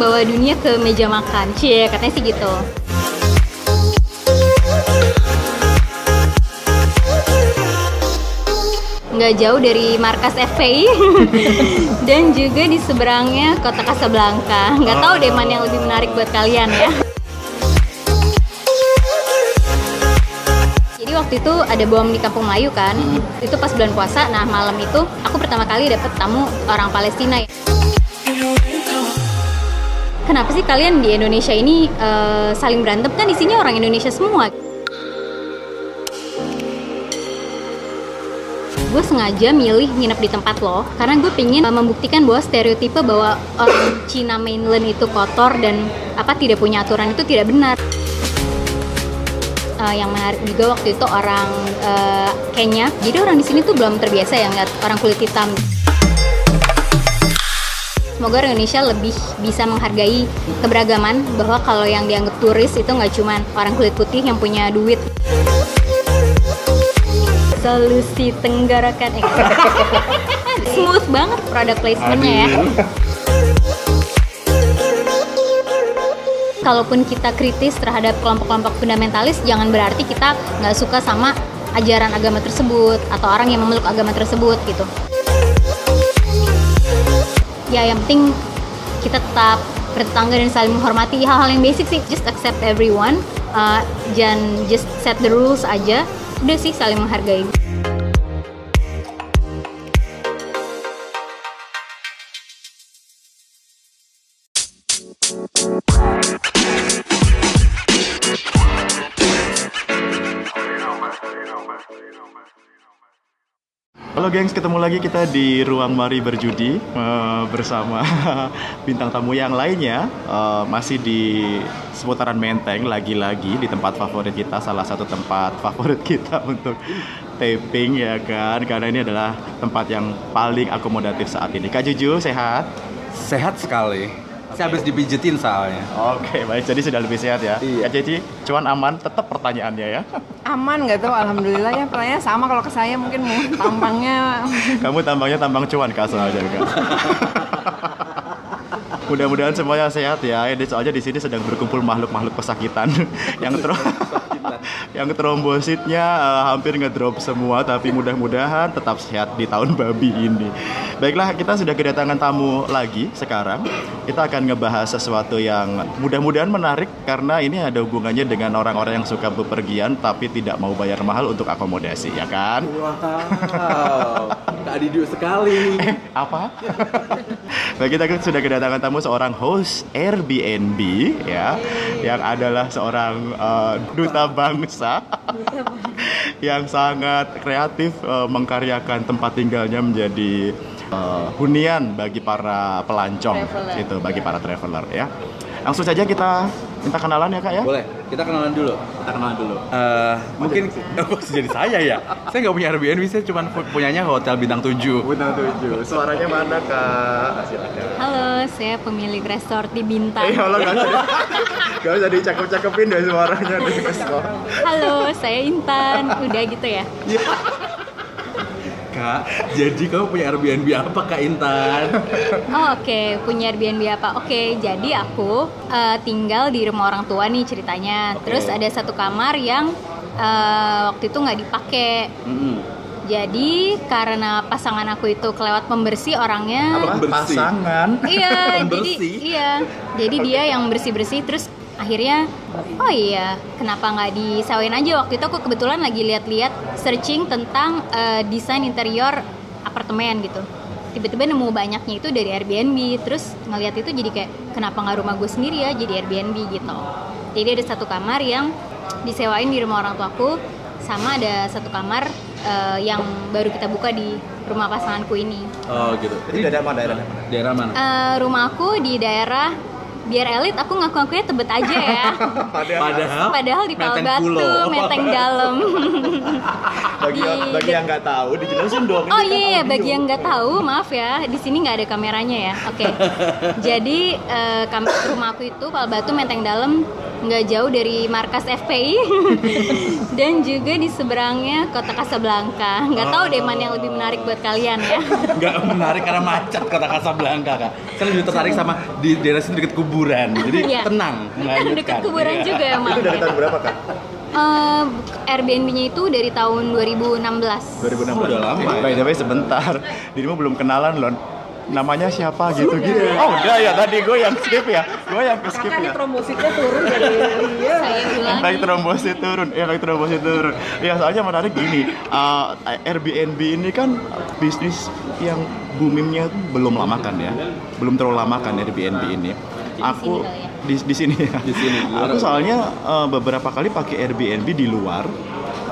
membawa dunia ke meja makan. Cie, katanya sih gitu. nggak jauh dari markas FPI dan juga di seberangnya kota Casablanca. Nggak tahu deh mana yang lebih menarik buat kalian ya. Jadi waktu itu ada bom di Kampung Melayu kan, itu pas bulan puasa. Nah malam itu aku pertama kali dapet tamu orang Palestina. Kenapa sih kalian di Indonesia ini uh, saling berantem? Kan isinya orang Indonesia semua? gue sengaja milih nginep di tempat lo karena gue pingin uh, membuktikan bahwa stereotipe bahwa orang Cina mainland itu kotor dan apa tidak punya aturan itu tidak benar. Uh, yang menarik juga waktu itu orang uh, Kenya. Jadi orang di sini tuh belum terbiasa ya ngeliat orang kulit hitam Semoga orang Indonesia lebih bisa menghargai keberagaman bahwa kalau yang dianggap turis itu nggak cuma orang kulit putih yang punya duit. Solusi tenggorokan smooth banget produk placementnya ya. Kalaupun kita kritis terhadap kelompok-kelompok fundamentalis jangan berarti kita nggak suka sama ajaran agama tersebut atau orang yang memeluk agama tersebut gitu ya yang penting kita tetap bertetangga dan saling menghormati. Hal-hal yang basic sih just accept everyone. Uh, jangan just set the rules aja. Udah sih saling menghargai Gengs, ketemu lagi kita di Ruang Mari Berjudi uh, bersama bintang tamu yang lainnya uh, masih di seputaran Menteng lagi-lagi di tempat favorit kita, salah satu tempat favorit kita untuk taping ya kan, karena ini adalah tempat yang paling akomodatif saat ini. Kak Juju, sehat? Sehat sekali. Saya habis dipijetin soalnya. Oke, baik. Jadi sudah lebih sehat ya. Iya. Kak Cici, cuan aman tetap pertanyaannya ya. aman nggak tuh alhamdulillah ya pertanyaan sama kalau ke saya mungkin tampangnya Kamu tambangnya tambang cuan kak soalnya kan. Mudah-mudahan semuanya sehat ya. Ini soalnya di sini sedang berkumpul makhluk-makhluk pesakitan yang tro yang trombositnya eh, hampir ngedrop semua tapi mudah-mudahan tetap sehat di tahun babi ini. Baiklah, kita sudah kedatangan tamu lagi sekarang. Kita akan ngebahas sesuatu yang mudah-mudahan menarik karena ini ada hubungannya dengan orang-orang yang suka bepergian tapi tidak mau bayar mahal untuk akomodasi, ya kan? Wow, Kak Didu sekali. apa? Baik kita sudah kedatangan tamu seorang host Airbnb ya, yang adalah seorang uh, duta bangsa yang sangat kreatif uh, mengkaryakan tempat tinggalnya menjadi uh, hunian bagi para pelancong Traveler. itu bagi para traveler ya. Langsung saja kita minta kenalan ya kak ya. Boleh, kita kenalan dulu. Kita kenalan dulu. Eh, mungkin oh, jadi saya ya. Saya nggak punya Airbnb, saya cuma pu- punyanya hotel bintang 7 Bintang tujuh. Suaranya mana kak? Halo saya pemilik resort di Bintang Eh, nggak usah, nggak usah dicakep-cakepin deh suaranya deh kesel. halo saya Intan udah gitu ya Kak, jadi kamu punya Airbnb apa Kak Intan? Oh oke, punya Airbnb apa? Oke, jadi aku eh, tinggal di rumah orang tua nih ceritanya. Oke. Terus ada satu kamar yang eh, waktu itu nggak dipakai. Mm-mm. Jadi karena pasangan aku itu kelewat pembersih orangnya. Apa? Pasangan. Iya, jadi Pembersih? iya. Jadi dia yang bersih-bersih terus akhirnya oh iya, kenapa nggak disewain aja waktu itu aku kebetulan lagi lihat-lihat searching tentang eh, desain interior apartemen gitu. Tiba-tiba nemu banyaknya itu dari Airbnb, terus ngelihat itu jadi kayak kenapa nggak rumah gue sendiri ya jadi Airbnb gitu. Jadi ada satu kamar yang disewain di rumah orang tuaku, sama ada satu kamar eh, yang baru kita buka di rumah pasanganku ini. Oh gitu. Itu daerah mana? Daerah mana? Daerah mana? Eh, rumah aku di daerah biar elit aku ngaku-ngakunya tebet aja ya Padahal, padahal di Palbatu Pulo. Menteng Dalam Bagi, Di- bagi yang nggak tahu, dijelasin dong. oh kan iya audio. bagi yang nggak tahu maaf ya di sini nggak ada kameranya ya oke jadi eh, kam- rumah aku itu Palbatu Menteng Dalam nggak jauh dari markas FPI dan juga di seberangnya kota Casablanca. Nggak tahu deh mana yang lebih menarik buat kalian ya. Nggak menarik karena macet kota Casablanca kak. Saya lebih tertarik sama di daerah sini dekat kuburan. Jadi Iya. tenang. Dekat kuburan Iya. juga emang. Itu dari tahun berapa kak? Eh, Airbnb-nya itu dari tahun 2016. 2016. Oh, udah lama ya? By the way sebentar, dirimu belum kenalan loh. Namanya siapa gitu gitu. Oh udah ya tadi gue yang skip ya, gue yang skip Kakak nih ya. trombositnya turun dari iya. Trombosit turun, ya lagi trombosit turun. Ya soalnya menarik gini, uh, Airbnb ini kan bisnis yang boomingnya belum lama kan ya, belum terlalu lama kan Airbnb ini. Aku ya. di di sini ya. Di sini. Aku soalnya uh, beberapa kali pakai Airbnb di luar.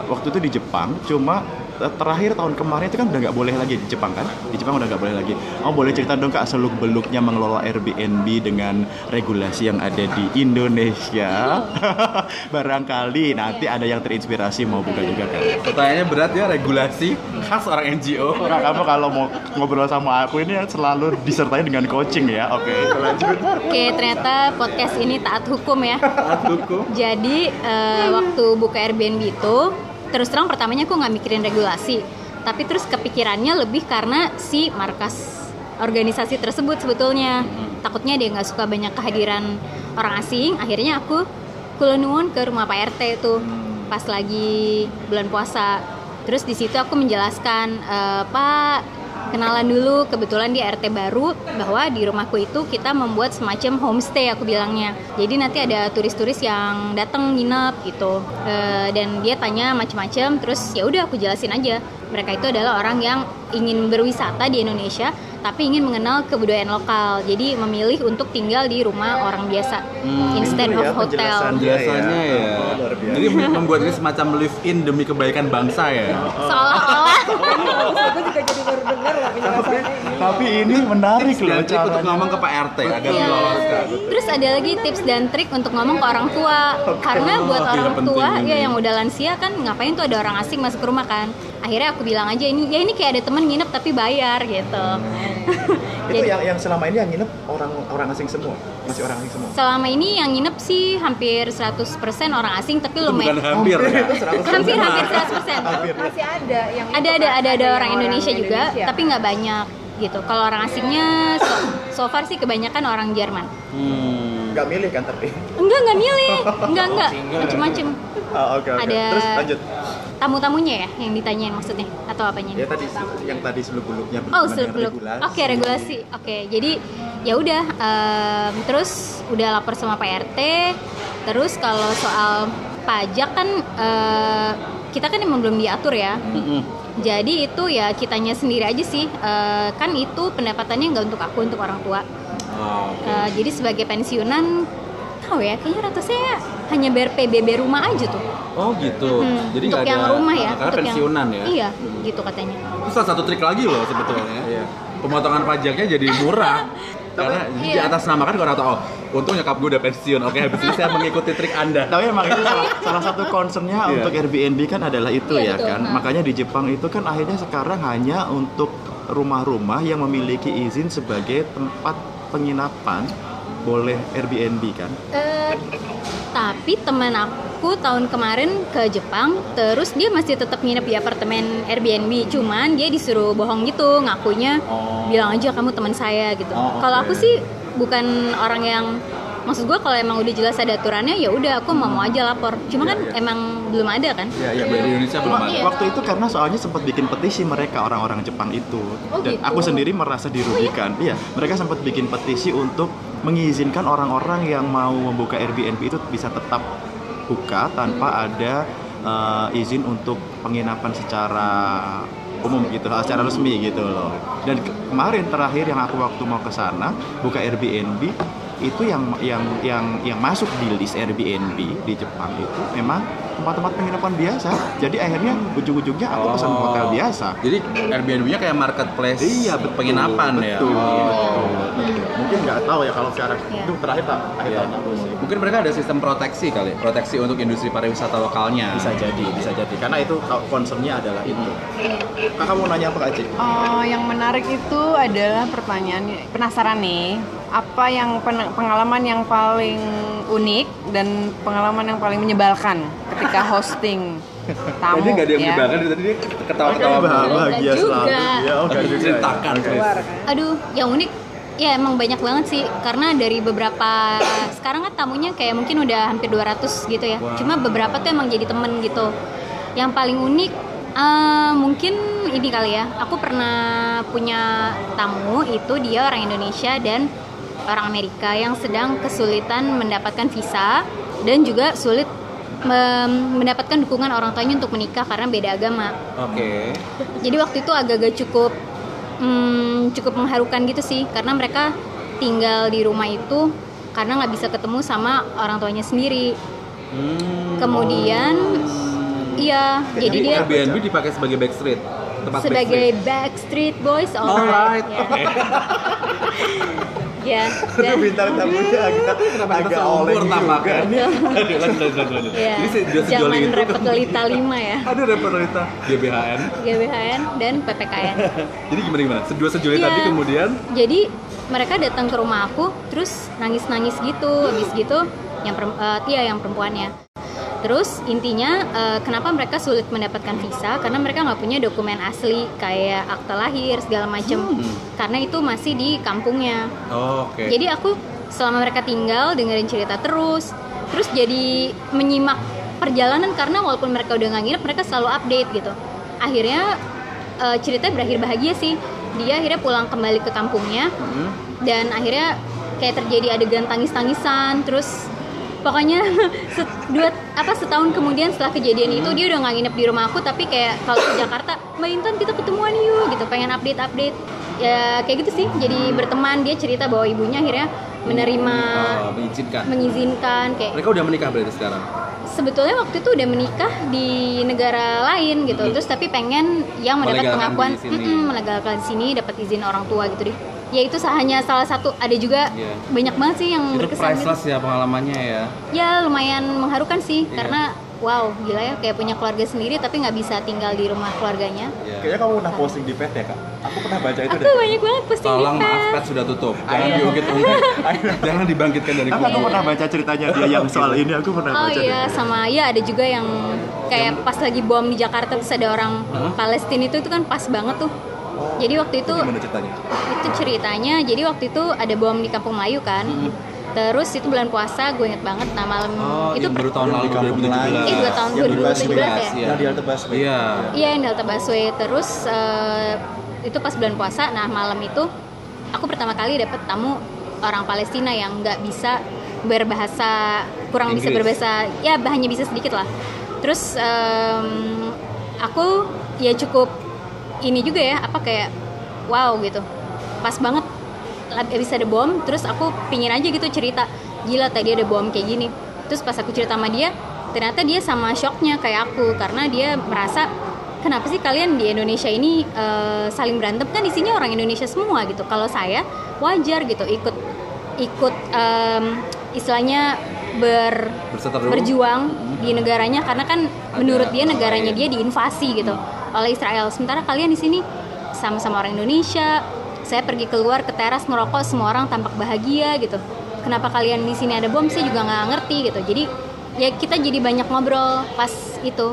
Waktu itu di Jepang, cuma eh, terakhir tahun kemarin itu kan udah nggak boleh lagi di Jepang kan? Di Jepang udah nggak boleh lagi. Oh boleh cerita dong kak seluk beluknya mengelola Airbnb dengan regulasi yang ada di Indonesia. Barangkali nanti ada yang terinspirasi mau buka juga kan? Pertanyaannya berat ya, regulasi khas orang NGO. Kak, kamu kalau mau ngobrol sama aku ini selalu disertai dengan coaching ya. Oke, lanjut. Oke, ternyata podcast ini taat hukum ya. Taat hukum. Jadi eh, waktu buka Airbnb itu, terus terang pertamanya aku nggak mikirin regulasi, tapi terus kepikirannya lebih karena si markas organisasi tersebut sebetulnya takutnya dia nggak suka banyak kehadiran orang asing. Akhirnya aku kulenuan ke rumah Pak RT itu pas lagi bulan puasa. Terus di situ aku menjelaskan eh, Pak kenalan dulu kebetulan di RT baru bahwa di rumahku itu kita membuat semacam homestay aku bilangnya. Jadi nanti ada turis-turis yang datang nginep gitu. Eh, dan dia tanya macam-macam terus ya udah aku jelasin aja. Mereka itu adalah orang yang ingin berwisata di Indonesia tapi ingin mengenal kebudayaan lokal jadi memilih untuk tinggal di rumah orang biasa instead itu ya of hotel. Biasanya Iya, ya. Oh, luar biasa. Jadi membuat ini semacam live in demi kebaikan bangsa ya. seolah-olah Aku juga jadi baru dengar loh. Tapi ini menarik Tips loh trik untuk ngomong ke Pak RT agar Iya. diloloskan. Terus ada lagi tips dan trik untuk ngomong ke orang tua. Karena buat Oh, orang tua ini. ya yang udah lansia kan ngapain tuh ada orang asing masuk ke rumah kan. Akhirnya aku bilang aja ini ya ini kayak ada temen nginep tapi bayar gitu. Itu Jadi yang yang selama ini yang nginep orang orang asing semua, masih orang asing semua. selama ini yang nginep sih hampir 100% orang asing tapi Itu bukan lumayan hampir ya. Itu 100%. hampir hampir 100%. Hampir. Masih ada yang Ada ada ada ada orang Indonesia juga Indonesia. tapi nggak banyak gitu. Kalau orang asingnya so, so far sih kebanyakan orang Jerman. Hmm. Nggak milih kan tapi. Enggak, enggak milih. Enggak, enggak. Macem-macem. Oh, oke oke. Ada- Terus lanjut. Tamu-tamunya ya yang ditanyain maksudnya atau apanya? Ya tadi yang tadi seluk beluknya Oh, seluk beluk. Oke, regulasi. Oke, jadi ya udah em, terus udah lapor sama Pak RT. Terus kalau soal pajak kan eh, kita kan emang belum diatur ya. Mm-mm. Jadi itu ya kitanya sendiri aja sih. Eh, kan itu pendapatannya nggak untuk aku, untuk orang tua. Oh, oke. Eh, jadi sebagai pensiunan tahu ya, kayaknya rata saya hanya bayar PBB rumah aja tuh. Oh gitu. Hmm, Jadi untuk yang ada rumah ya, karena untuk pensiunan yang, ya. Iya, gitu katanya. Itu salah satu trik lagi loh sebetulnya. Iya. Pemotongan pajaknya jadi murah. Karena di Iya. atas nama kan orang tahu, oh, untung nyokap gue udah pensiun. Oke, habis ini saya mengikuti trik Anda. Tapi emang itu salah, salah satu concernnya Iya. untuk Airbnb kan adalah itu Iya, ya betul. kan. Nah. Makanya di Jepang itu kan akhirnya sekarang hanya untuk rumah-rumah yang memiliki izin sebagai tempat penginapan boleh Airbnb kan. Eh, tapi teman aku tahun kemarin ke Jepang, terus dia masih tetap nginep di apartemen Airbnb, cuman dia disuruh bohong gitu, ngakunya Oh. bilang aja kamu teman saya gitu. Oh, Kalau aku sih bukan orang yang maksud gue kalau emang udah jelas ada aturannya ya udah aku mau mau aja lapor. Cuma Iya, kan iya. emang belum ada kan? Iya, iya, Di Indonesia belum Cuma ada. Iya. waktu itu karena soalnya sempat bikin petisi mereka orang-orang Jepang itu Oh, dan gitu. aku sendiri merasa dirugikan. Iya, mereka sempat bikin petisi untuk mengizinkan orang-orang yang mau membuka Airbnb itu bisa tetap buka tanpa ada eh, izin untuk penginapan secara umum gitu, secara resmi gitu loh. Dan ke- kemarin terakhir yang aku waktu mau ke sana buka Airbnb itu yang yang yang yang masuk di list Airbnb di Jepang itu memang tempat-tempat penginapan biasa. Jadi akhirnya ujung-ujungnya aku pesan Oh. hotel biasa. Jadi Airbnb-nya kayak marketplace Iya, betul. penginapan ya. Betul. Oh. betul. Mungkin nggak tahu ya kalau sekarang Iya. itu terakhir tak akhir Iya. tahun sih. Mungkin mereka ada sistem proteksi kali, proteksi untuk industri pariwisata lokalnya. Bisa jadi, bisa jadi. Karena itu concernnya adalah itu. Kakak mau nanya apa Kak Cik? Oh, yang menarik itu adalah pertanyaan penasaran nih, apa yang pen- pengalaman yang paling unik dan pengalaman yang paling menyebalkan ketika hosting tamu Tadi nggak ada yang ya. menyebalkan, tadi dia ketawa-ketawa. Bahagia selalu. juga. Ya, oh, juga. Ceritakan, Chris. Keluar kan. Aduh, yang unik ya emang banyak banget sih karena dari beberapa sekarang kan tamunya kayak mungkin udah hampir 200 gitu ya. Wow. Cuma beberapa tuh emang jadi temen gitu. Yang paling unik eh, mungkin ini kali ya. Aku pernah punya tamu itu dia orang Indonesia dan orang Amerika yang sedang kesulitan mendapatkan visa dan juga sulit mendapatkan dukungan orang tuanya untuk menikah karena beda agama. Oke. Jadi waktu itu agak-agak cukup hmm, cukup mengharukan gitu sih karena mereka tinggal di rumah itu karena nggak bisa ketemu sama orang tuanya sendiri. Hmm. Kemudian iya, jadi Jadi dia Airbnb dipakai sebagai backstreet. Tempat sebagai Backstreet Boys Alright. alright. Ya. Aduh, dan bintang tamunya agak Kenapa agak oleng seukur juga. Lanjut, lanjut, lanjut, lanjut. ya, Jadi se- dia sejoli zaman itu. repot lita 5 ya. Aduh, repot Lita. GBHN. GBHN dan PPKN. Jadi gimana gimana? Dua sejoli Iya. tadi kemudian jadi mereka datang ke rumah aku terus nangis nangis gitu habis gitu yang perem- eh, Tia yang perempuannya terus intinya eh, kenapa mereka sulit mendapatkan visa? Karena mereka nggak punya dokumen asli kayak akta lahir segala macem. Hmm. karena itu masih di kampungnya. Oh, Oke. jadi aku selama mereka tinggal dengerin cerita terus. Terus jadi menyimak perjalanan karena walaupun mereka udah nggak nginep mereka selalu update gitu. Akhirnya eh, ceritanya berakhir bahagia sih. Dia akhirnya pulang kembali ke kampungnya. Hmm. dan akhirnya kayak terjadi adegan tangis-tangisan terus pokoknya set- dua apa setahun kemudian setelah kejadian itu dia udah nggak nginep di rumah aku tapi kayak kalau ke Jakarta Mbak Intan kita ketemuan yuk gitu pengen update update ya kayak gitu sih jadi berteman dia cerita bahwa ibunya akhirnya menerima Oh, mengizinkan. mengizinkan kayak Mereka udah menikah berarti sekarang. sebetulnya waktu itu udah menikah di negara lain gitu Hmm. terus tapi pengen yang mendapat pengakuan di sini. mm-mm, melegalkan di sini dapat izin orang tua gitu deh ya itu hanya salah satu ada juga Iya. banyak banget sih yang Itu berkesan gitu. priceless ya pengalamannya ya. ya lumayan mengharukan sih Iya. karena wow gila ya kayak punya keluarga sendiri tapi nggak bisa tinggal di rumah keluarganya Iya. Kayaknya kamu pernah posting di pet ya kak? Aku pernah baca itu aku deh. banyak banget posting Tolong di maaf, pet pet sudah tutup. Jangan Ayo. diungkit-ungkit. Jangan dibangkitkan dari Aku, aku kubur. pernah baca ceritanya dia yang soal ini aku pernah Oh baca. iya, deh. sama ya ada juga yang kayak pas lagi bom di Jakarta terus ada orang Hah? Palestina itu itu kan pas banget tuh. Jadi waktu itu Gimana ceritanya? itu ceritanya jadi waktu itu ada bom di Kampung Melayu kan terus itu bulan puasa gue inget banget nah malam Oh, itu baru tahun lalu di Kampung 2017. Melayu. Eh, dua tahun, Yang 2017 ya? Iya. Yang di halte busway. Iya. iya yang Delta Busway terus eh, itu pas bulan puasa nah malam itu aku pertama kali dapet tamu orang Palestina yang nggak bisa berbahasa kurang bisa Inggris. berbahasa ya hanya bisa sedikit lah terus em, aku ya cukup ini juga ya apa kayak wow gitu. Pas banget habis ada bom terus aku pingin aja gitu cerita gila tadi ada bom kayak gini. Terus pas aku cerita sama dia ternyata dia sama shocknya kayak aku karena dia merasa kenapa sih kalian di Indonesia ini eh, saling berantem? Kan isinya orang Indonesia semua gitu. Kalau saya wajar gitu ikut ikut em, istilahnya ber berjuang di negaranya karena kan menurut dia negaranya dia diinvasi gitu oleh Israel. Sementara kalian di sini sama-sama orang Indonesia. Saya pergi keluar ke teras merokok semua orang tampak bahagia gitu. Kenapa kalian di sini ada bom? Saya juga nggak ngerti gitu. Jadi ya kita jadi banyak ngobrol pas itu.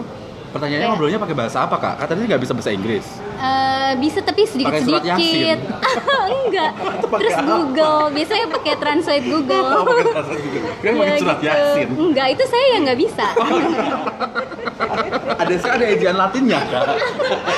Pertanyaannya Kayak- ngobrolnya pakai bahasa apa kak? Katanya nggak bisa bahasa Inggris. Eh, bisa tapi sedikit Pakai surat sedikit enggak. Terus Google. Biasanya pakai translate Google. Oh, pakai bahasa Inggris. Kira pakai Ya, surat gitu. Yasin. enggak itu saya yang nggak bisa ada sih ada ejian Latinnya kak.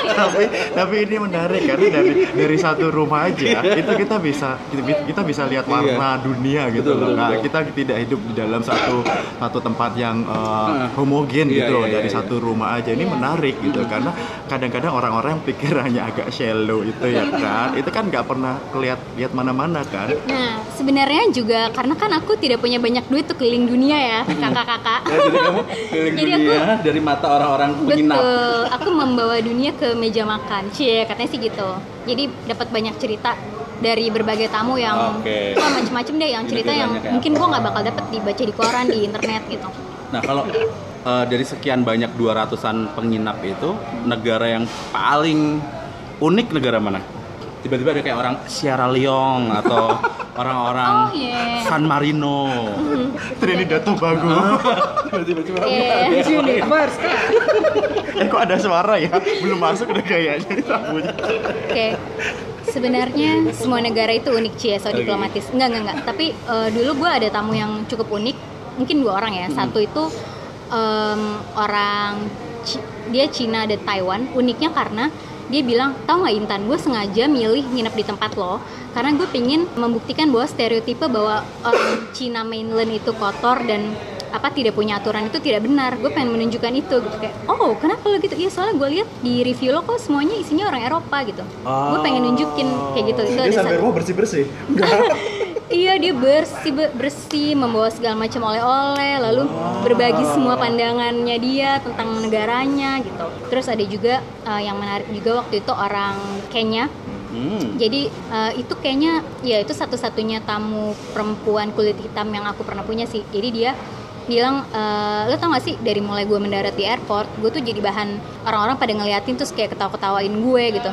tapi tapi ini menarik karena dari dari satu rumah aja itu kita bisa kita, kita bisa lihat warna dunia gitu Betul, loh betul, Kak. betul. kita tidak hidup di dalam satu satu tempat yang uh, homogen Iya, gitu loh iya, dari iya, satu rumah aja ini Iya. menarik gitu karena kadang-kadang orang-orang yang pikirannya agak shallow itu ya kan itu kan nggak pernah kelihat lihat mana-mana kan Nah, sebenarnya juga karena kan aku tidak punya banyak duit tuh keliling dunia ya, kakak-kakak. Ya, jadi kamu keliling Jadi dunia dari mata orang-orang penginap. Betul, aku membawa dunia ke meja makan. Cie, katanya sih gitu. Jadi dapat banyak cerita dari berbagai tamu yang Oke. wah macem-macem deh yang cerita yang kayak mungkin gua nggak bakal dapet dibaca di koran di internet gitu. Nah kalau eh, dari sekian banyak 200-an penginap itu negara yang paling unik negara mana? Tiba-tiba ada kayak orang Sierra Leone atau orang-orang Oh, iya. San Marino. Trinidad Tobago. Tiba-tiba Iya. Universe eh kok ada suara ya? Belum masuk udah kayaknya rambutnya. Oke. Sebenarnya semua negara itu unik sih ya, so Oke. diplomatis. Enggak, enggak, enggak. Tapi eh, dulu gue ada tamu yang cukup unik. Mungkin dua orang ya. Satu itu em, orang Ci- dia Cina dan Taiwan. Uniknya karena dia bilang, tahu nggak Intan, gue sengaja milih nginep di tempat lo karena gue pingin membuktikan bahwa stereotipe bahwa orang Cina mainland itu kotor dan apa tidak punya aturan itu tidak benar. Gue pengen menunjukkan itu gitu. Kayak oh kenapa lo gitu? Iya soalnya gue lihat di review lo kok semuanya isinya orang Eropa gitu. Gue pengen nunjukin kayak gitu. Itu Dia ada sampai rumah bersih-bersih. iya dia bersih be- bersih membawa segala macam oleh-oleh lalu berbagi semua pandangannya dia tentang negaranya gitu. Terus ada juga eh, yang menarik juga waktu itu orang Kenya Hmm. jadi eh, itu kayaknya ya itu satu-satunya tamu perempuan kulit hitam yang aku pernah punya sih. Jadi dia bilang eh, lo tau gak sih dari mulai gue mendarat di airport gue tuh jadi bahan orang-orang pada ngeliatin terus kayak ketawa-ketawain gue gitu.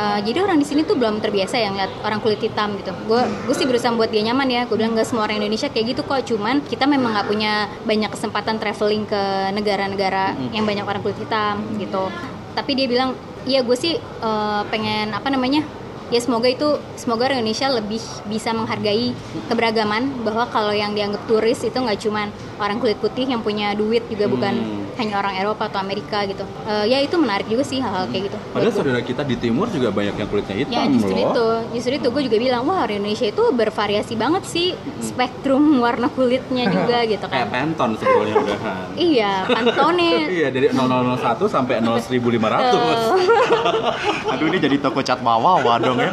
Eh, jadi orang di sini tuh belum terbiasa yang lihat orang kulit hitam gitu. Gue gue sih berusaha buat dia nyaman ya. Gue bilang gak semua orang Indonesia kayak gitu kok. Cuman kita memang nggak punya banyak kesempatan traveling ke negara-negara yang banyak orang kulit hitam gitu. Tapi dia bilang iya gue sih eh, pengen apa namanya ya semoga itu semoga Indonesia lebih bisa menghargai keberagaman bahwa kalau yang dianggap turis itu nggak cuman orang kulit putih yang punya duit juga bukan hanya orang Eropa atau Amerika gitu. Eh, ya itu menarik juga sih hal-hal kayak gitu. Padahal saudara kita di timur juga banyak yang kulitnya hitam ya justru loh. itu. Justru itu. Gue juga bilang wah orang Indonesia itu bervariasi banget sih spektrum warna kulitnya juga gitu Kayak kan Pantone sebetulnya udahan. iya pantone. Iya dari 0001 sampai 01500. Aduh ini jadi toko cat wawawa dong ya.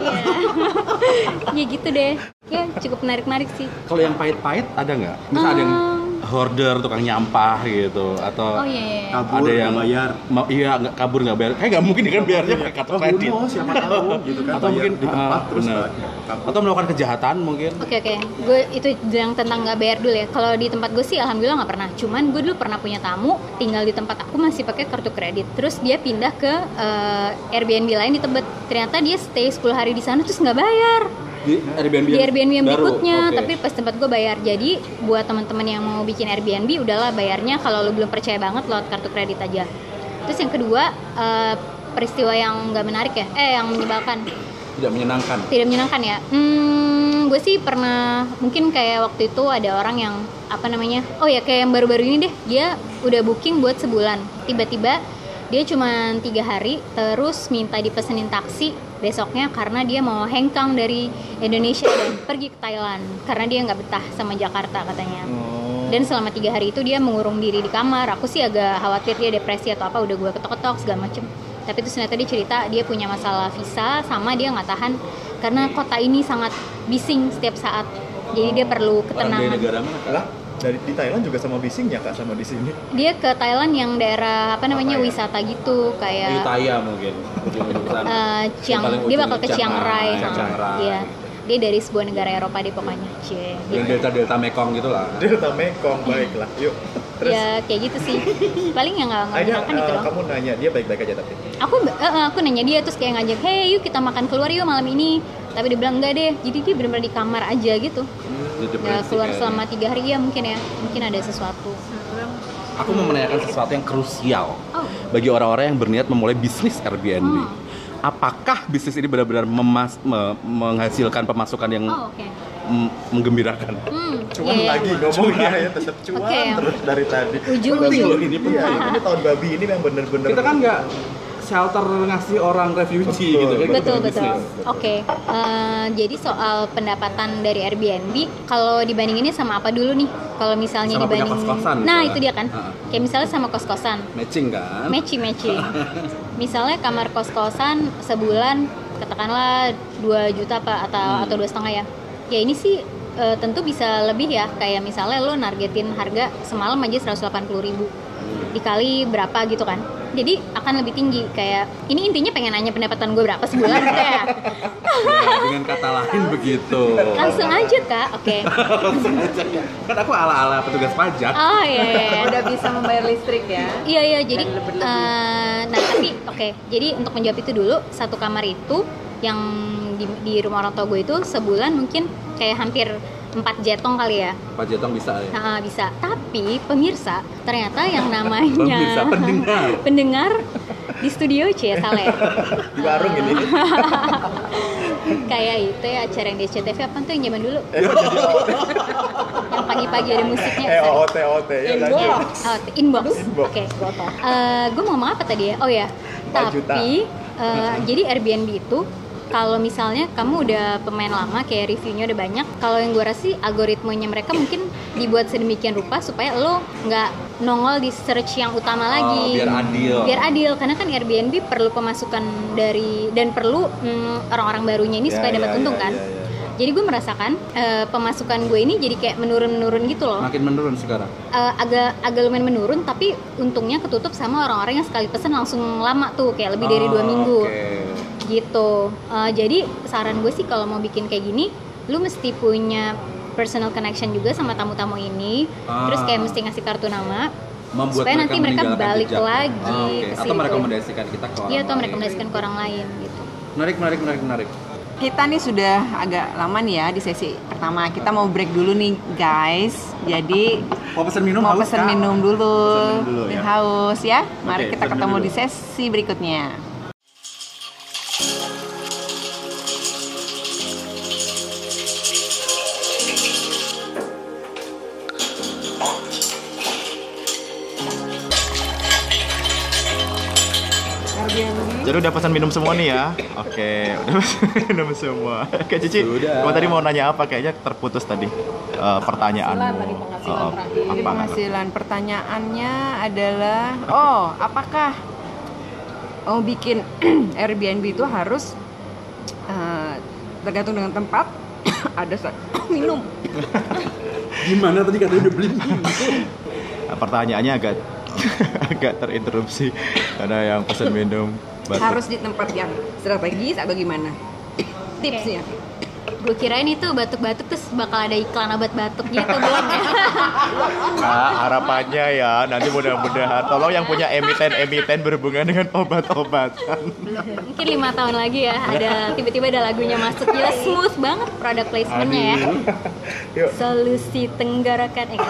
ya gitu deh. Ya cukup menarik-menarik sih. Kalau yang pahit-pahit ada nggak? Misal ada yang hoarder, tukang nyampah gitu atau oh iya, iya, iya. Kabur, ada yang bayar. Ma- iya nggak kabur nggak bayar. Kayak nggak mungkin dia kan bayarnya pakai kartu Oh, kredit. Bruno, siapa tahu gitu kan. Atau mungkin di tempat ah, terus. Atau melakukan kejahatan mungkin. Oke oke, gue itu yang tentang nggak bayar dulu ya. Kalau di tempat gue sih alhamdulillah nggak pernah. Cuman gue dulu pernah punya tamu tinggal di tempat aku masih pakai kartu kredit. Terus dia pindah ke eh, Airbnb lain di Tebet. Ternyata dia stay 10 hari di sana terus nggak bayar Di Airbnb, di Airbnb yang baru? berikutnya. Oke. Tapi pas tempat gue bayar. Jadi buat teman-teman yang mau bikin Airbnb udahlah bayarnya kalau lo belum percaya banget lewat kartu kredit aja. Terus yang kedua eh, peristiwa yang nggak menarik ya, eh yang menyebalkan tidak menyenangkan. tidak menyenangkan ya hmm, gue sih pernah mungkin kayak waktu itu ada orang yang apa namanya oh ya kayak yang baru-baru ini deh dia udah booking buat sebulan tiba-tiba dia cuma tiga hari terus minta dipesenin taksi besoknya karena dia mau hengkang dari Indonesia dan pergi ke Thailand. Karena dia nggak betah sama Jakarta katanya. Dan selama tiga hari itu dia mengurung diri di kamar. Aku sih agak khawatir dia depresi atau apa udah gue ketok-ketok segala macem. Tapi terus ternyata dia cerita dia punya masalah visa sama dia nggak tahan. Karena kota ini sangat bising setiap saat. Jadi dia perlu Orang dari ketenangan. negara mana? Dari di Thailand juga sama bisingnya kak sama di sini. dia ke Thailand yang daerah apa namanya Apa ya? wisata gitu kayak Ayutthaya mungkin. Eh, Chiang dia bakal ke Chiang Rai Chiang Rai. iya dia dari sebuah negara Eropa deh pokoknya cie Yang delta-delta Mekong gitu lah. Delta Mekong baiklah. Yuk. Terus ya kayak gitu sih paling yang nggak nggak akhirnya menyenangkan itu loh kamu nanya dia baik-baik aja tapi. aku eh, aku nanya dia terus kayak ngajak hey yuk kita makan keluar yuk malam ini tapi dia bilang enggak deh jadi dia benar-benar di kamar aja gitu ya keluar kayaknya. selama tiga hari ya mungkin ya mungkin ada sesuatu Aku mau menanyakan sesuatu yang krusial oh bagi orang-orang yang berniat memulai bisnis Airbnb. Hmm. Apakah bisnis ini benar-benar memas- me- menghasilkan pemasukan yang oh oke m- menggembirakan? hmm Cuman iya, iya. lagi ngomongnya ya tetap cuan Oke. terus dari tadi. Ujung, Penting ujung. loh ini iya, ini tahun babi ini yang bener-bener. Kita kan nggak shelter ngasih orang refugee Betul, gitu kan. betul betul oke Eh, jadi soal pendapatan dari Airbnb kalau dibandinginnya sama apa dulu nih kalau misalnya Sama dibanding kos-kosan nah misalnya. itu dia kan Heeh. kayak misalnya sama kos-kosan Matching kan? matching matching misalnya kamar kos kosan sebulan katakanlah 2 juta apa atau Hmm. atau dua setengah ya ya ini sih eh, tentu bisa lebih ya kayak misalnya lo nargetin harga semalam aja 180.000 ribu dikali berapa gitu kan jadi akan lebih tinggi kayak ini intinya pengen nanya pendapatan gue berapa sebulan gitu ya Ya, dengan kata lain begitu. langsung aja kak oke Langsung aja. Kan aku ala-ala petugas pajak. oh iya iya iya. Udah bisa membayar listrik ya. Iya iya jadi eh, nah tapi oke jadi untuk menjawab itu dulu satu kamar itu yang di, di rumah orang tua gue itu sebulan mungkin kayak hampir 4 jetong kali ya Pak Jetong bisa ya. Nah, bisa. Tapi pemirsa, ternyata yang namanya Pemirsa, pendengar. pendengar di studio C salah ya. Di warung ini. Kayak itu ya acara yang di SCTV apa tuh yang zaman dulu? yang pagi-pagi ada musiknya. Eh. OOT, OOT. Ya, lanjut. Oh, inbox. Inbox. Oke. Eh, gue mau ngomong apa tadi ya? Oh ya. Empat. Tapi eh, jadi Airbnb itu kalau misalnya kamu udah pemain lama kayak reviewnya udah banyak, kalau yang gue rasa sih algoritmanya mereka mungkin dibuat sedemikian rupa supaya lo nggak nongol di search yang utama lagi. Oh, biar adil. Biar adil karena kan Airbnb perlu pemasukan dari dan perlu mm, orang-orang barunya ini Ya, supaya dapat ya, untung ya, kan. ya, ya. Jadi gue merasakan eh, pemasukan gue ini jadi kayak menurun-menurun gitu loh Makin menurun sekarang. uh, agak agak lumayan menurun tapi untungnya ketutup sama orang-orang yang sekali pesen langsung lama tuh kayak lebih dari dua Oh, minggu Oke. Gitu Uh, jadi saran gue sih kalau mau bikin kayak gini lu mesti punya personal connection juga sama tamu-tamu ini Ah. terus kayak mesti ngasih kartu nama Membuat Supaya nanti mereka balik jejak. lagi Ah, oke. ke Atau situ. merekomendasikan kita ke orang iya atau lain. merekomendasikan ke orang lain gitu Menarik, menarik, menarik, menarik. Kita nih sudah agak lama nih ya di sesi pertama. Kita mau break dulu nih guys. Jadi Mau pesen minum mau haus, pesen minum dulu. Pesen minum dulu, ya. haus ya. Mari Oke, kita ketemu dulu. di sesi berikutnya. Jadi udah pesan minum semua nih ya. Oke, udah pesan minum semua. Kak Cici, kamu tadi mau nanya apa? Kayaknya terputus tadi eh, pertanyaanmu. Penghasilan tadi, penghasilan Oh, terakhir. Jadi apa, nggak ngerti? penghasilan pertanyaannya adalah, oh apakah mau bikin Airbnb itu harus eh, tergantung dengan tempat ada minum Gimana tadi katanya udah beli minum? Pertanyaannya agak agak terinterupsi karena yang pesan minum batuk. harus di tempat yang strategis atau gimana? Tipsnya. Gue kirain itu batuk-batuk terus bakal ada iklan obat batuk gitu belum ya? Nah, harapannya ya nanti mudah-mudahan. Tolong yang punya emiten-emiten berhubungan dengan obat-obatan. mungkin lima tahun lagi ya ada tiba-tiba ada lagunya masuk. Gila smooth banget product placementnya ya. Yuk. solusi tenggorokan eh,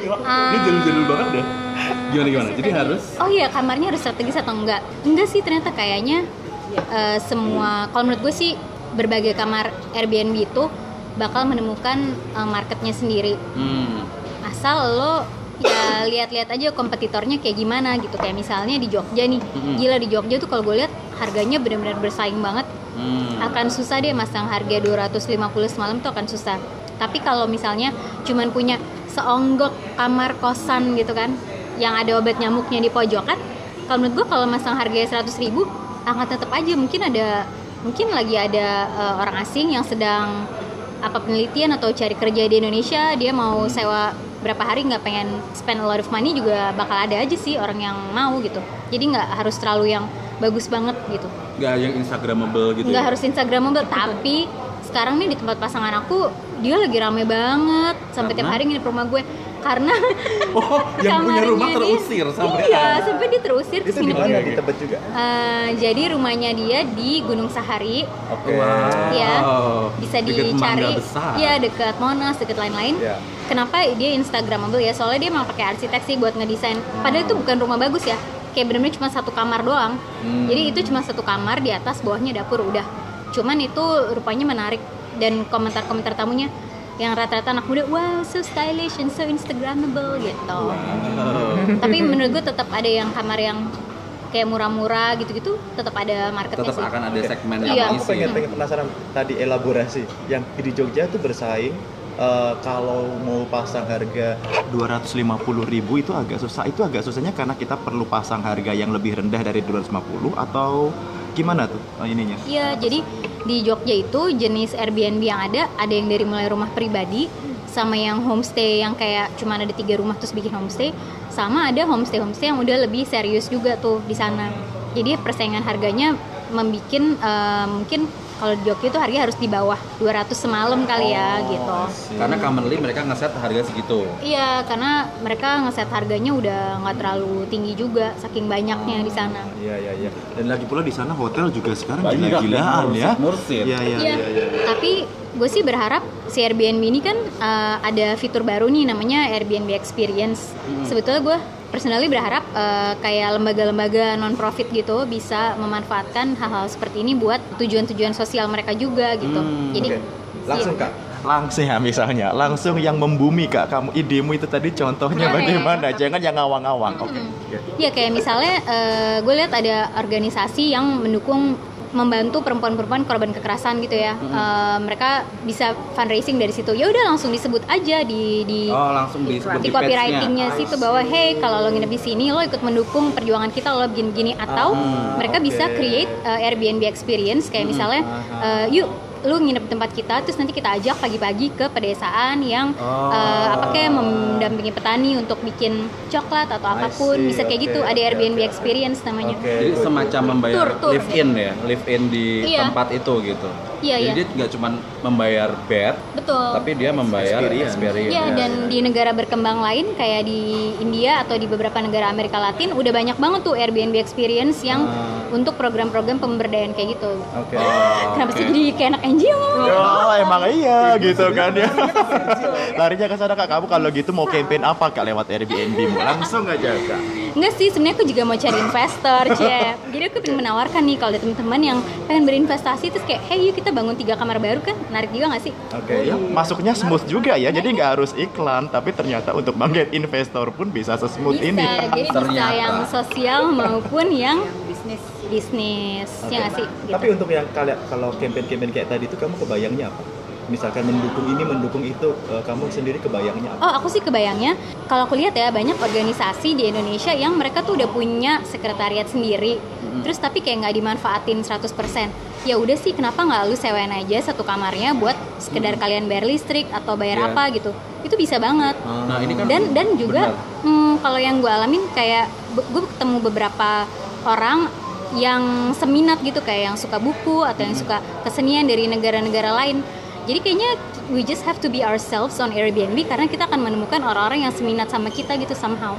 Ini jalur-jalur banget deh. Gimana gimana? Jadi harus oh iya kamarnya harus strategis atau enggak enggak sih ternyata kayaknya eh, semua kalau menurut gue sih berbagai kamar Airbnb itu bakal menemukan eh, marketnya sendiri hmm. asal lo ya lihat-lihat aja kompetitornya kayak gimana gitu kayak misalnya di Jogja nih Mm-mm. gila di Jogja tuh kalau gue lihat harganya benar-benar bersaing banget Hmm. akan susah deh masang harga 250 semalam tuh akan susah tapi kalau misalnya cuman punya seonggok kamar kosan gitu kan yang ada obat nyamuknya di pojokan kalau menurut gue kalau masang harganya 100 ribu akan tetap aja. Mungkin ada mungkin lagi ada eh, orang asing yang sedang apa penelitian atau cari kerja di Indonesia dia mau sewa berapa hari nggak pengen spend a lot of money juga bakal ada aja sih orang yang mau gitu. Jadi nggak harus terlalu yang bagus banget gitu. Nggak yang instagramable gitu nggak ya? harus instagramable tapi sekarang nih di tempat pasangan aku dia lagi rame banget. Sampai tiap hari nginep rumah gue karena Oh, yang punya rumah kamarnya terusir dia, sampai iya sampai dia terusir terus Itu di mana? Di- Tebet juga? Eh, jadi rumahnya dia di Gunung Sahari. Oke. Wow. ya bisa Deket dicari. ya dekat Monas dekat lain-lain. Ya. kenapa dia instagramable ya? Soalnya dia emang pakai arsitek sih buat ngedesain. Padahal itu bukan rumah bagus ya. Kayak bener-bener cuma satu kamar doang. Hmm. jadi itu cuma satu kamar di atas bawahnya dapur udah. Cuman itu rupanya menarik. Dan komentar-komentar tamunya yang rata-rata anak muda wow so stylish and so instagramable gitu. Tapi menurut gue tetap ada yang kamar yang kayak murah-murah gitu-gitu tetap ada marketnya Tetap sih. akan ada segmen Iya. yang Aku pengen, pengen penasaran tadi elaborasi. Yang di Jogja tuh bersaing eh, kalau mau pasang harga 250.000 itu agak susah. Itu agak susahnya karena kita perlu pasang harga yang lebih rendah dari 250 atau gimana tuh eh, ininya? Iya, jadi di Jogja itu jenis Airbnb yang ada, ada yang dari mulai rumah pribadi, sama yang homestay yang kayak cuma ada tiga rumah terus bikin homestay, sama ada homestay homestay yang udah lebih serius juga tuh di sana. Jadi persaingan harganya membuat mungkin kalau di Jogja tuh harga harus di bawah 200 semalam kali ya gitu. Karena commonly mereka ngeset harga segitu. Iya, karena mereka ngeset harganya udah nggak terlalu tinggi juga, saking banyaknya di sana. Iya iya iya. Dan lagi pula di sana hotel juga sekarang Banyak, gila-gilaan ya. mursid-mursid. Iya iya Iya, iya. iya. tapi gue sih berharap si Airbnb ini kan uh, ada fitur baru nih namanya Airbnb Experience. Sebetulnya gue personally berharap uh, kayak lembaga-lembaga non profit gitu bisa memanfaatkan hal-hal seperti ini buat tujuan-tujuan sosial mereka juga gitu. Hmm, Jadi oke. Langsung iya. kak. Langsung ya misalnya, langsung yang membumi kak kamu idemu itu tadi contohnya bagaimana? Jangan yang ngawang-ngawang. Oke. Ya kayak misalnya gue lihat ada organisasi yang mendukung membantu perempuan-perempuan korban kekerasan gitu ya. Eh, mereka bisa fundraising dari situ. Ya udah langsung disebut aja di di Oh langsung di di copywritingnya situ bahwa hey kalau lo nginep di sini lo ikut mendukung perjuangan kita lo begini-gini. Atau mereka bisa create uh, Airbnb experience kayak misalnya uh, yuk lu nginep di tempat kita terus nanti kita ajak pagi-pagi ke pedesaan yang uh, apa kayak mendampingi petani untuk bikin coklat atau apa pun see, bisa kayak oke, gitu ada Airbnb experience namanya Jadi semacam membayar Tur, tur. live in ya, live in di Iya. tempat itu gitu. Iya, Jadi iya. dia nggak cuma membayar bed, betul tapi dia membayar Experience. experience. Iya dan di negara berkembang lain kayak di India atau di beberapa negara Amerika Latin udah banyak banget tuh Airbnb experience yang untuk program-program pemberdayaan kayak gitu. Oke. Kenapa sih jadi kayak anak NGO ngomong? Oh emang iya gitu kan ya. Larinya ke sana kak. Kamu kalau gitu mau campaign apa kak lewat Airbnb? Langsung aja kak. Enggak sih, sebenarnya aku juga mau cari investor, cie. Jadi aku pengen menawarkan nih kalau ada teman-teman yang pengen berinvestasi terus kayak, hey yuk kita bangun tiga kamar baru kan, menarik juga nggak sih? Oke ya. Masuknya smooth juga ya. Jadi nggak harus iklan, tapi ternyata untuk mengget investor pun bisa sesmooth Bisa, ini. jadi bisa Ternyata. yang sosial maupun yang bisnis bisnis, ya nggak sih? Gitu. Tapi untuk yang kalian kalau campaign-campaign kayak tadi itu kamu kebayangnya apa? Misalkan mendukung ini, mendukung itu, eh, kamu sendiri kebayangnya apa? Oh, aku sih kebayangnya kalau aku lihat ya banyak organisasi di Indonesia yang mereka tuh udah punya sekretariat sendiri. Terus tapi kayak nggak dimanfaatin 100%. Ya udah sih kenapa nggak lu sewain aja satu kamarnya buat sekedar kalian bayar listrik atau bayar Iya. apa gitu. Itu bisa banget. Nah ini kan Dan dan juga benar. hmm, kalau yang gue alamin kayak gue ketemu beberapa orang yang seminat gitu kayak yang suka buku atau yang suka kesenian dari negara-negara lain. Jadi kayaknya we just have to be ourselves on Airbnb karena kita akan menemukan orang-orang yang seminat sama kita gitu somehow.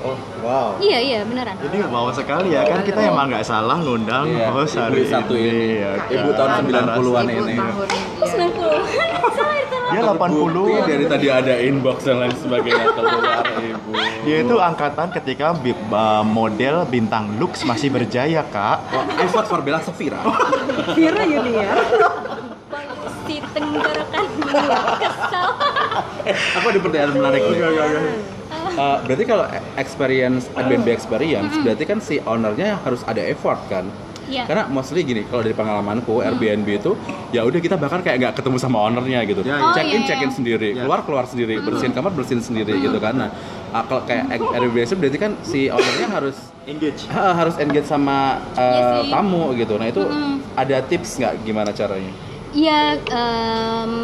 Oh, wow. Iya iya beneran. Jadi mau sekali ya kan kita emang nggak salah ngundang Iya, host ibu hari satu ini. ya Ibu tahun 90-an ibu ini. tahun Oh, 90. Dia 80 Bukti dari tadi ada inbox dan lain sebagainya keluar ibu. Dia itu angkatan ketika model bintang Lux masih berjaya kak. Vote for Bella Safira. Vira Yunia Si tenggorokan kesel. Aku ada pertanyaan menarik nih. Eh, berarti kalau experience Airbnb experience, berarti kan si ownernya harus ada effort kan? Iya. Karena mostly gini, kalau dari pengalamanku Airbnb itu ya udah kita bahkan kayak nggak ketemu sama ownernya gitu. Ya, Oh, check in iya, check in iya. sendiri, Ya. keluar keluar sendiri, bersihin kamar bersihin sendiri gitu kan. Nah, ah, kalau kayak Airbnb itu berarti kan si ownernya harus Engage. harus engage sama Iya sih. tamu gitu. Nah, itu ada tips nggak gimana caranya? Iya, em,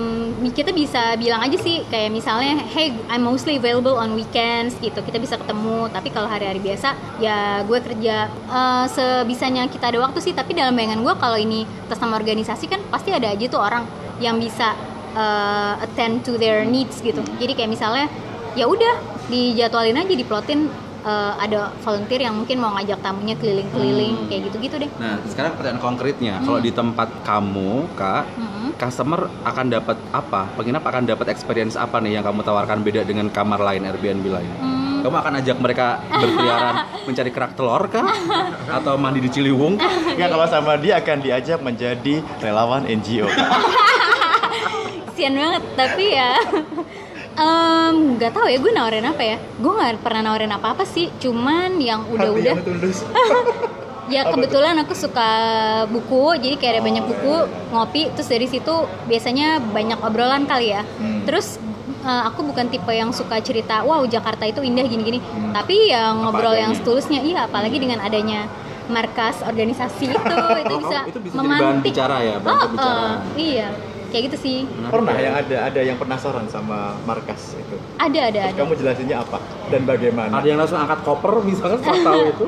kita bisa bilang aja sih kayak misalnya, hey, I'm mostly available on weekends gitu. Kita bisa ketemu. Tapi kalau hari-hari biasa, ya gue kerja eh, sebisanya kita ada waktu sih. Tapi dalam bayangan gue kalau ini atas nama organisasi kan pasti ada aja tuh orang yang bisa eh, attend to their needs gitu. Jadi kayak misalnya, ya udah dijadwalin aja, diplotin eh, ada volunteer yang mungkin mau ngajak tamunya keliling-keliling kayak gitu-gitu deh. Nah, sekarang pertanyaan konkretnya, kalau di tempat kamu, Kak, Mm-mm. customer akan dapat apa? Penginap akan dapat experience apa nih yang kamu tawarkan beda dengan kamar lain Airbnb lain? Hmm. Kamu akan ajak mereka berkeliaran mencari kerak telur kah? Atau mandi di Ciliwung? Nggak kalau sama dia akan diajak menjadi relawan NGO. kasihan banget tapi ya em, nggak tahu ya gue nawarin apa ya? Gue nggak pernah nawarin apa apa sih cuman yang udah-udah. ya kebetulan aku suka buku jadi kayak ada banyak buku ngopi terus dari situ biasanya banyak obrolan kali ya. Terus eh, aku bukan tipe yang suka cerita wow Jakarta itu indah gini-gini. Tapi yang ngobrol yang setulusnya iya apalagi dengan adanya markas organisasi itu itu bisa itu bisa bahan bicara ya, Oh, pembicaraan. eh, iya kayak gitu sih Pernah yang ada ada yang penasaran sama markas itu. ada ada Terus ada kamu jelasinnya apa dan bagaimana? Ada yang langsung angkat koper misalkan setelah tahu itu?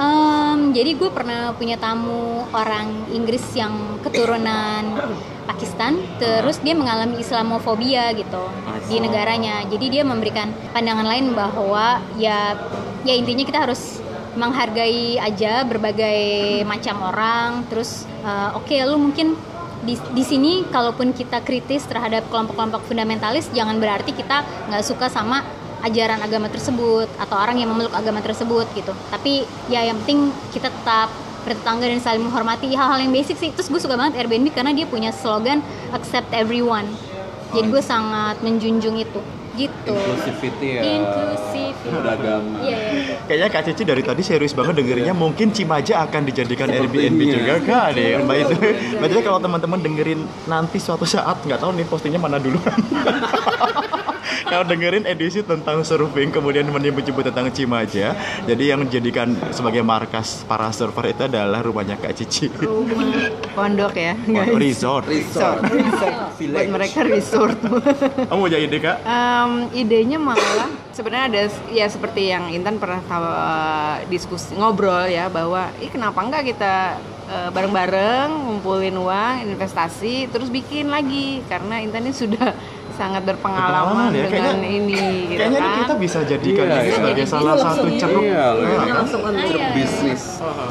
Em, jadi gue pernah punya tamu orang Inggris yang keturunan Pakistan, terus dia mengalami Islamofobia gitu di negaranya. Jadi dia memberikan pandangan lain bahwa ya ya intinya kita harus menghargai aja berbagai macam orang. Terus eh, oke lu mungkin di, di sini kalaupun kita kritis terhadap kelompok-kelompok fundamentalis jangan berarti kita nggak suka sama ajaran agama tersebut atau orang yang memeluk agama tersebut gitu. Tapi ya yang penting kita tetap bertetangga dan saling menghormati. Hal-hal yang basic sih. Terus gue suka banget Airbnb karena dia punya slogan accept everyone. Jadi gue sangat menjunjung itu gitu. Inclusivity ya. inklusif Beragama. iya iya betul. Kayaknya Kak Cici dari tadi serius banget dengerinnya. Mungkin Cimaja akan dijadikan Airbnb juga. Kak nih Mbak itu. Mbak itu kalau teman-teman dengerin nanti suatu saat nggak tahu nih postingnya mana dulu Kalau dengerin edisi tentang surfing kemudian menyebut-nyebut tentang Cimaja Jadi yang dijadikan sebagai markas para surfer itu adalah rumahnya Kak Cici Pondok ya, Oh, guys. Resort Resort. Buat mereka resort. Kamu punya ide Kak? Em, idenya malah sebenarnya ada ya seperti yang Intan pernah tahu eh, diskusi ngobrol ya bahwa ih kenapa enggak kita eh, bareng-bareng ngumpulin uang investasi terus bikin lagi karena Intan ini sudah sangat berpengalaman Pengalaman ya, dengan kayaknya- ini gitu Kayaknya kan. kita bisa jadikan Iya, ini iya. sebagai salah satu ceruk Iya. Nah, kan? langsung on Ceruk iya. bisnis.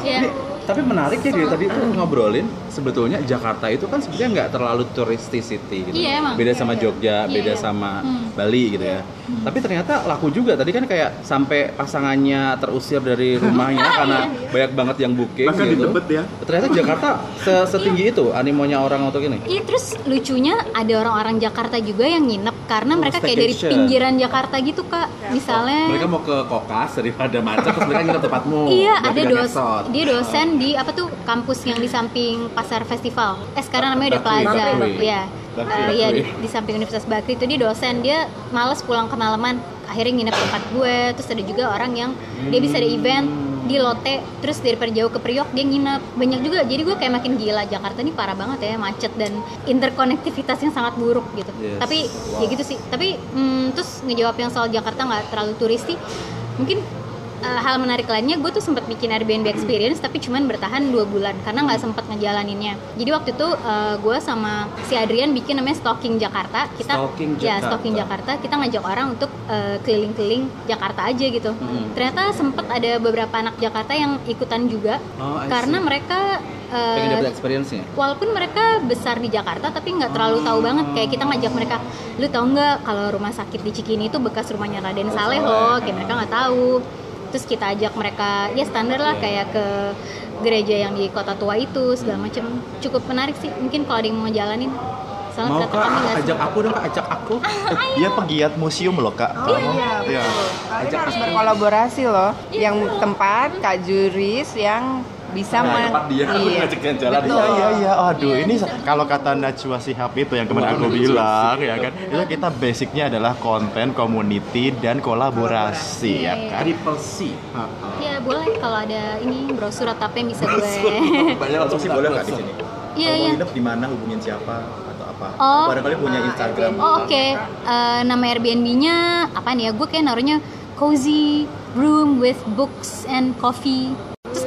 Iya. Tapi menarik ya dari tadi tuh ngobrolin sebetulnya Jakarta itu kan sebenarnya nggak terlalu touristicity gitu. Iya, emang. Beda sama Jogja, Iya, beda iya. sama Hmm. Bali gitu ya. Tapi ternyata laku juga. Tadi kan kayak sampai pasangannya terusir dari rumahnya karena banyak banget yang booking Bahkan gitu. ya. Ternyata Jakarta se- setinggi itu animonya orang untuk ini. Iya terus lucunya ada orang-orang Jakarta juga yang nginep karena Oh, mereka kayak dari pinggiran Jakarta gitu kak. Misalnya Mereka mau ke Kokas daripada macet terus mereka nginep tempatmu. Iya, ada dos dia dosen di apa tuh kampus yang di samping pasar festival. Eh sekarang namanya udah Plaza. Iya. Eh, Iya di, di samping Universitas Bakri itu dia dosen, dia males pulang kemalaman. Akhirnya nginep tempat gue. Terus ada juga orang yang dia bisa ada event di Lotte, terus daripada jauh ke Priok dia nginep. Banyak juga. Jadi gue kayak makin gila Jakarta ini parah banget ya, macet dan interkonektivitasnya sangat buruk gitu. Yes. Tapi ya gitu sih. Tapi mm, terus ngejawab yang soal Jakarta nggak terlalu turisti, mungkin uh, hal menarik lainnya gue tuh sempat bikin Airbnb experience tapi cuman bertahan dua bulan karena nggak sempat ngejalaninnya. Jadi waktu itu uh, gue sama si Adrian bikin namanya Stalking Jakarta. Kita Stalking ya Jakarta. Stalking Jakarta. Kita ngajak orang untuk uh, keliling-keliling Jakarta aja gitu. Hmm. ternyata sempat ada beberapa anak Jakarta yang ikutan juga Oh, karena mereka uh, pengen dapat experience-nya. walaupun mereka besar di Jakarta tapi nggak terlalu tahu banget. Kayak kita ngajak mereka lu tahu nggak kalau rumah sakit di Cikini itu bekas rumahnya Raden Saleh. loh? Kayak mereka nggak tahu terus kita ajak mereka ya standar lah kayak ke gereja yang di kota tua itu segala macam cukup menarik sih mungkin kalau ada yang mau jalanin. Soalnya Mau kak, ajak aku dong kak, ajak aku. Dia pegiat museum loh kak. Oh iya, Iya. Kalian harus berkolaborasi loh. Yang tempat Kak Juris yang bisa Nah, men- dia, Iya. ngajak jalan. Betul. Iya iya iya, aduh ini sa- kalau kata Najwa Shihab itu yang kemarin aku bilang ya kan, itu kita basicnya adalah konten, community dan kolaborasi ya kan. Triple C. ya boleh kalau ada ini brosur atau apa yang bisa gue Banyak Langsung sih boleh nggak di sini? Iya, iya. nginep di mana, hubungin siapa atau apa? Oh. Barangkali punya Instagram. Oh, oke Eh, nama Airbnb-nya apa nih ya gue kayak naruhnya cozy room with books and coffee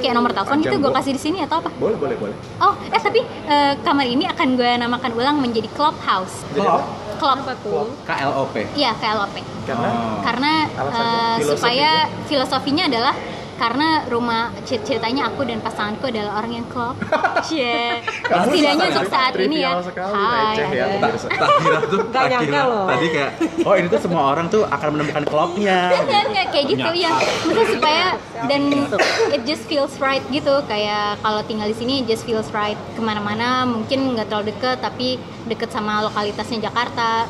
kayak nomor telepon gitu gue kasih di sini atau apa Boleh, boleh, boleh. oh eh tapi eh, kamar ini akan gue namakan ulang menjadi clubhouse Jadi apa? club KLOP. iya KLOP Karena Oh. karena Filosofinya? supaya filosofinya adalah karena rumah cer- ceritanya aku dan pasanganku adalah orang yang klop Cie. setidaknya untuk saat ini ya sekali, hai receh ya. tuh, nyangka loh. Tadi kayak, oh ini tuh semua orang tuh akan menemukan klubnya. Enggak, enggak kayak gitu ya. Maksudnya supaya dan it just feels right gitu. Kayak kalau tinggal di sini it just feels right. Ke mana-mana mungkin nggak terlalu deket tapi deket sama lokalitasnya Jakarta.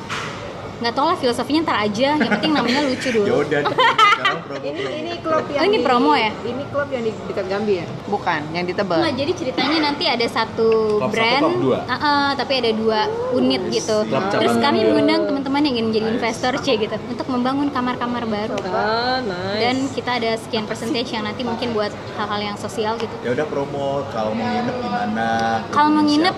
Nggak tau lah filosofinya ntar aja. Yang penting namanya lucu Ya dulu. udah, sekarang promo. Ini ini klub yang Oh, ini di- promo ya? Ini klub yang di dekat Gambir. Bukan, yang di Tebet. Nggak, jadi ceritanya nanti ada satu Klub satu, brand, klub dua. Ah, ah, tapi ada dua unit gitu. Klub Terus kami mengundang teman-teman yang ingin menjadi investor C gitu untuk membangun kamar-kamar baru. Ah, nice. Dan kita ada sekian percentage yang nanti mungkin buat hal-hal yang sosial gitu. Ya udah promo kalau mau nginep di mana? Kalau mau nginep,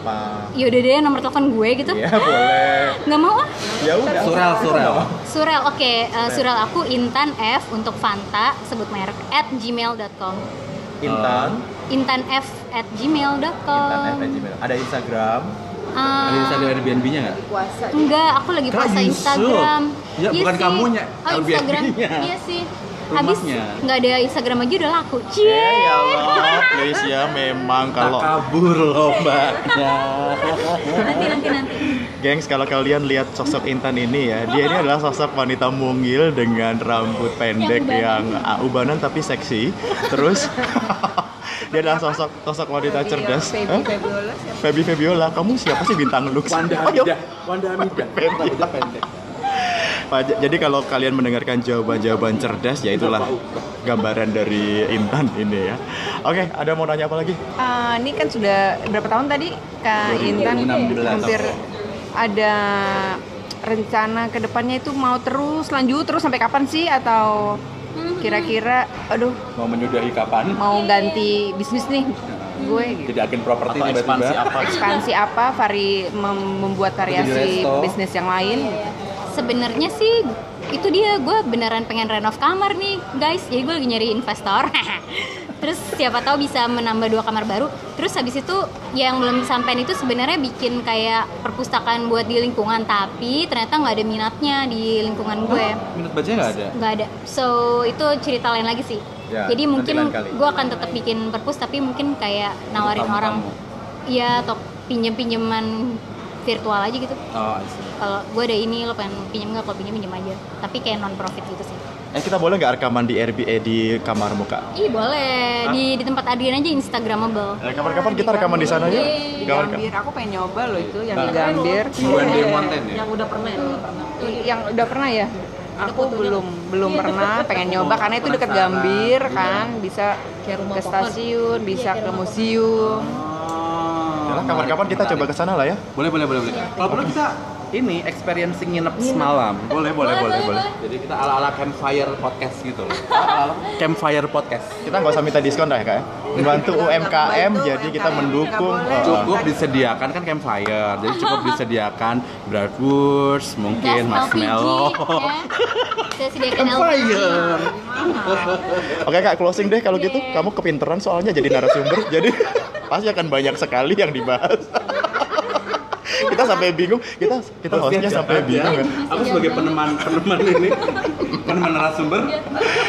yaudah deh nomor telepon gue gitu. Iya, boleh. Nggak mau ah? Ya udah. Surel, surel. Surel, oke. eh, surel aku Intan F untuk Fanta, sebut merek, at gmail.com. Intan, intanf at gmail.com Intan F Gmail. Ada Instagram. Ah, Ada Instagram Airbnb-nya nggak? Puasa. enggak aku lagi puasa. Instagram Ya, Iya bukan sih. kamunya, oh Instagram Airbnb-nya. iya sih habis nggak ada Instagram aja udah laku Eh, cie ya Allah, please ya memang kalau Tak kabur loh mbaknya. nanti nanti nanti Gengs, kalau kalian lihat sosok Intan ini ya, dia ini adalah sosok wanita mungil dengan rambut pendek yang, ubanan. ah, ubanan tapi seksi. Terus dia adalah sosok sosok wanita cerdas. Feby Hah? Febiola? Feby Febiola, kamu siapa sih bintang Lux? Wanda Ayo. Hamidah, Wanda Hamidah. Rambutnya pendek. Pak, Jadi kalau kalian mendengarkan jawaban-jawaban cerdas, ya itulah gambaran dari Intan ini ya. Oke, ada mau nanya apa lagi? Ah, ini kan sudah berapa tahun tadi Kak Intan 2016. hampir ada rencana ke depannya itu mau terus lanjut terus sampai kapan sih atau kira-kira aduh Mau menyudahi kapan? mau ganti bisnis nih gue gitu. Jadi agen properti Atau ekspansi tiba-tiba. apa? ekspansi apa vari mem- membuat variasi bisnis yang lain sebenarnya sih itu dia gue beneran pengen renov kamar nih guys. Jadi gue lagi nyari investor. Terus siapa tahu bisa menambah dua kamar baru. Terus habis itu yang belum sampai itu sebenarnya bikin kayak perpustakaan buat di lingkungan tapi ternyata nggak ada minatnya di lingkungan gue. Minat bacanya nggak ada? nggak ada. So itu cerita lain lagi sih. Ya, jadi mungkin gue akan tetap bikin perpus tapi mungkin kayak nawarin orang. Iya atau pinjem pinjaman virtual aja gitu. Oh. Kalau gue ada ini lo pengen pinjam nggak? Kalau pinjam pinjam aja. Tapi kayak non profit gitu sih. Eh kita boleh nggak rekaman di Airbnb di kamarmu kak? ih boleh. Di di tempat Adrian aja instagramable. Eh, kapan-kapan kita rekaman di sana ya? di Gambir. Aku pengen nyoba loh itu yang di Gambir. One day mountain ya? Yang udah pernah ya? yang udah pernah ya? Aku belum belum pernah. Pengen nyoba karena itu dekat Gambir kan. Bisa ke stasiun bisa ke museum. Kapan-kapan kita coba ke sana lah ya. Boleh, boleh, boleh, boleh. Kalau perlu kita ini experiencing nginep semalam. Boleh, boleh, boleh, boleh. Jadi kita ala-ala campfire podcast gitu loh. Ala-ala campfire podcast. Kita nggak usah minta diskon dah ya kak ya. Membantu UMKM, jadi kita mendukung. Eh, Cukup disediakan kan campfire. Jadi cukup disediakan bratwurst, mungkin marshmallow. Ya. saya sediakan LPG Campfire. Oke kak, closing deh kalau gitu. Kamu kepinteran soalnya jadi narasumber, jadi pasti akan banyak sekali yang dibahas. Kita sampai bingung, kita kita hostnya sampai bingung ya. Aku sebagai peneman peneman ini, peneman narasumber.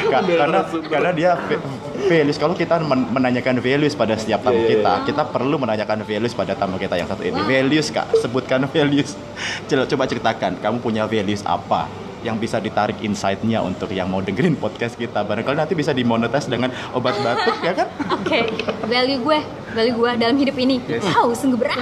Biar karena karena dia va- values. Kalau kita men- menanyakan values pada setiap tamu Iya, iya, kita kita perlu menanyakan values pada tamu kita yang satu ini. Values kak. Sebutkan values. Coba- coba ceritakan kamu punya values apa yang bisa ditarik insight-nya untuk yang mau dengerin podcast kita barangkali nanti bisa dimonetize dengan obat batuk ya kan Oke, value gue, value gue dalam hidup ini. Wow, sungguh berat.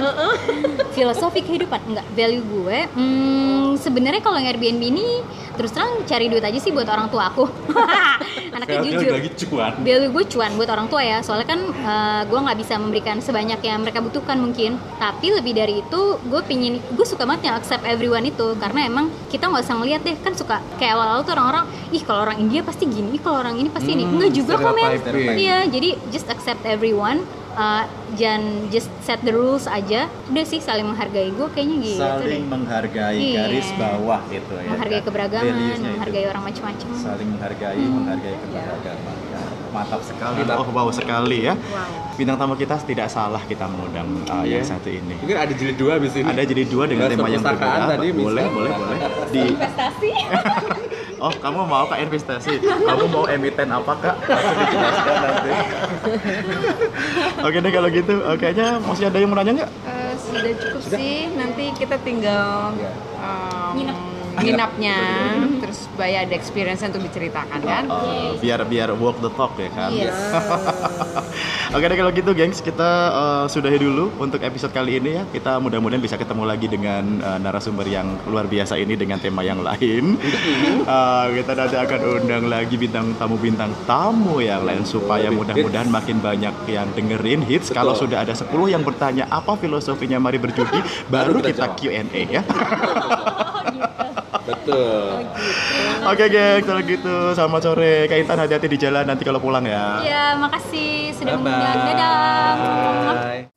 Filosofi kehidupan enggak, value gue. Hmm, sebenarnya kalau yang Airbnb ini terus terang cari duit aja sih buat orang tua aku. Anaknya Value jujur. lagi cuan. Value gue cuan buat orang tua ya, soalnya kan eh, gue nggak bisa memberikan sebanyak yang mereka butuhkan mungkin. Tapi lebih dari itu, gue pingin, gue suka banget yang accept everyone itu karena emang kita nggak usah ngeliat deh kan suka kayak awal-awal tuh orang-orang, ih kalau orang India pasti gini, kalau orang ini pasti ini. Hmm, Enggak juga kok men. Iya, jadi just accept everyone. Uh, jangan just set the rules aja. Udah sih saling menghargai gue kayaknya gitu deh. Saling menghargai Iya. garis bawah gitu ya. Menghargai kan? keberagaman, Values-nya itu. menghargai orang macam-macam. Saling menghargai, Hmm. menghargai keberagaman. Ya, Mantap sekali. oh wow sekali ya bintang tamu kita tidak salah kita mengundang uh, yang Iya. satu ini Mungkin ada jilid dua abis ini. ada jadi dua dengan tema yang berbeda tadi bisa. boleh boleh boleh di Investasi. Oh, kamu mau kak investasi? Kamu mau emiten apa kak? Aku dijelaskan nanti. Oke deh kalau gitu. Oh, kayaknya masih ada yang mau nanya nggak? Eh, sudah cukup sih nanti kita tinggal um, Nginep. nginapnya bayar ada experience untuk diceritakan kan Oh, biar biar walk the talk ya kan. Yes. Oke deh kalau gitu gengs kita eh, sudahi dulu untuk episode kali ini ya. Kita mudah-mudahan bisa ketemu lagi dengan eh, narasumber yang luar biasa ini dengan tema yang lain. Eh, kita nanti akan undang lagi bintang tamu bintang tamu yang lain supaya mudah-mudahan makin banyak yang dengerin hits. Betul. Kalau sudah ada 10 yang bertanya apa filosofinya mari berjudi, baru Baru kita kita Q&A ya. Betul. Oh, gitu. Oke, geng. Kalau gitu, sama sore. Kak Intan hati-hati di jalan nanti kalau pulang ya. Iya, makasih sudah mengundang. Dadah. Bye.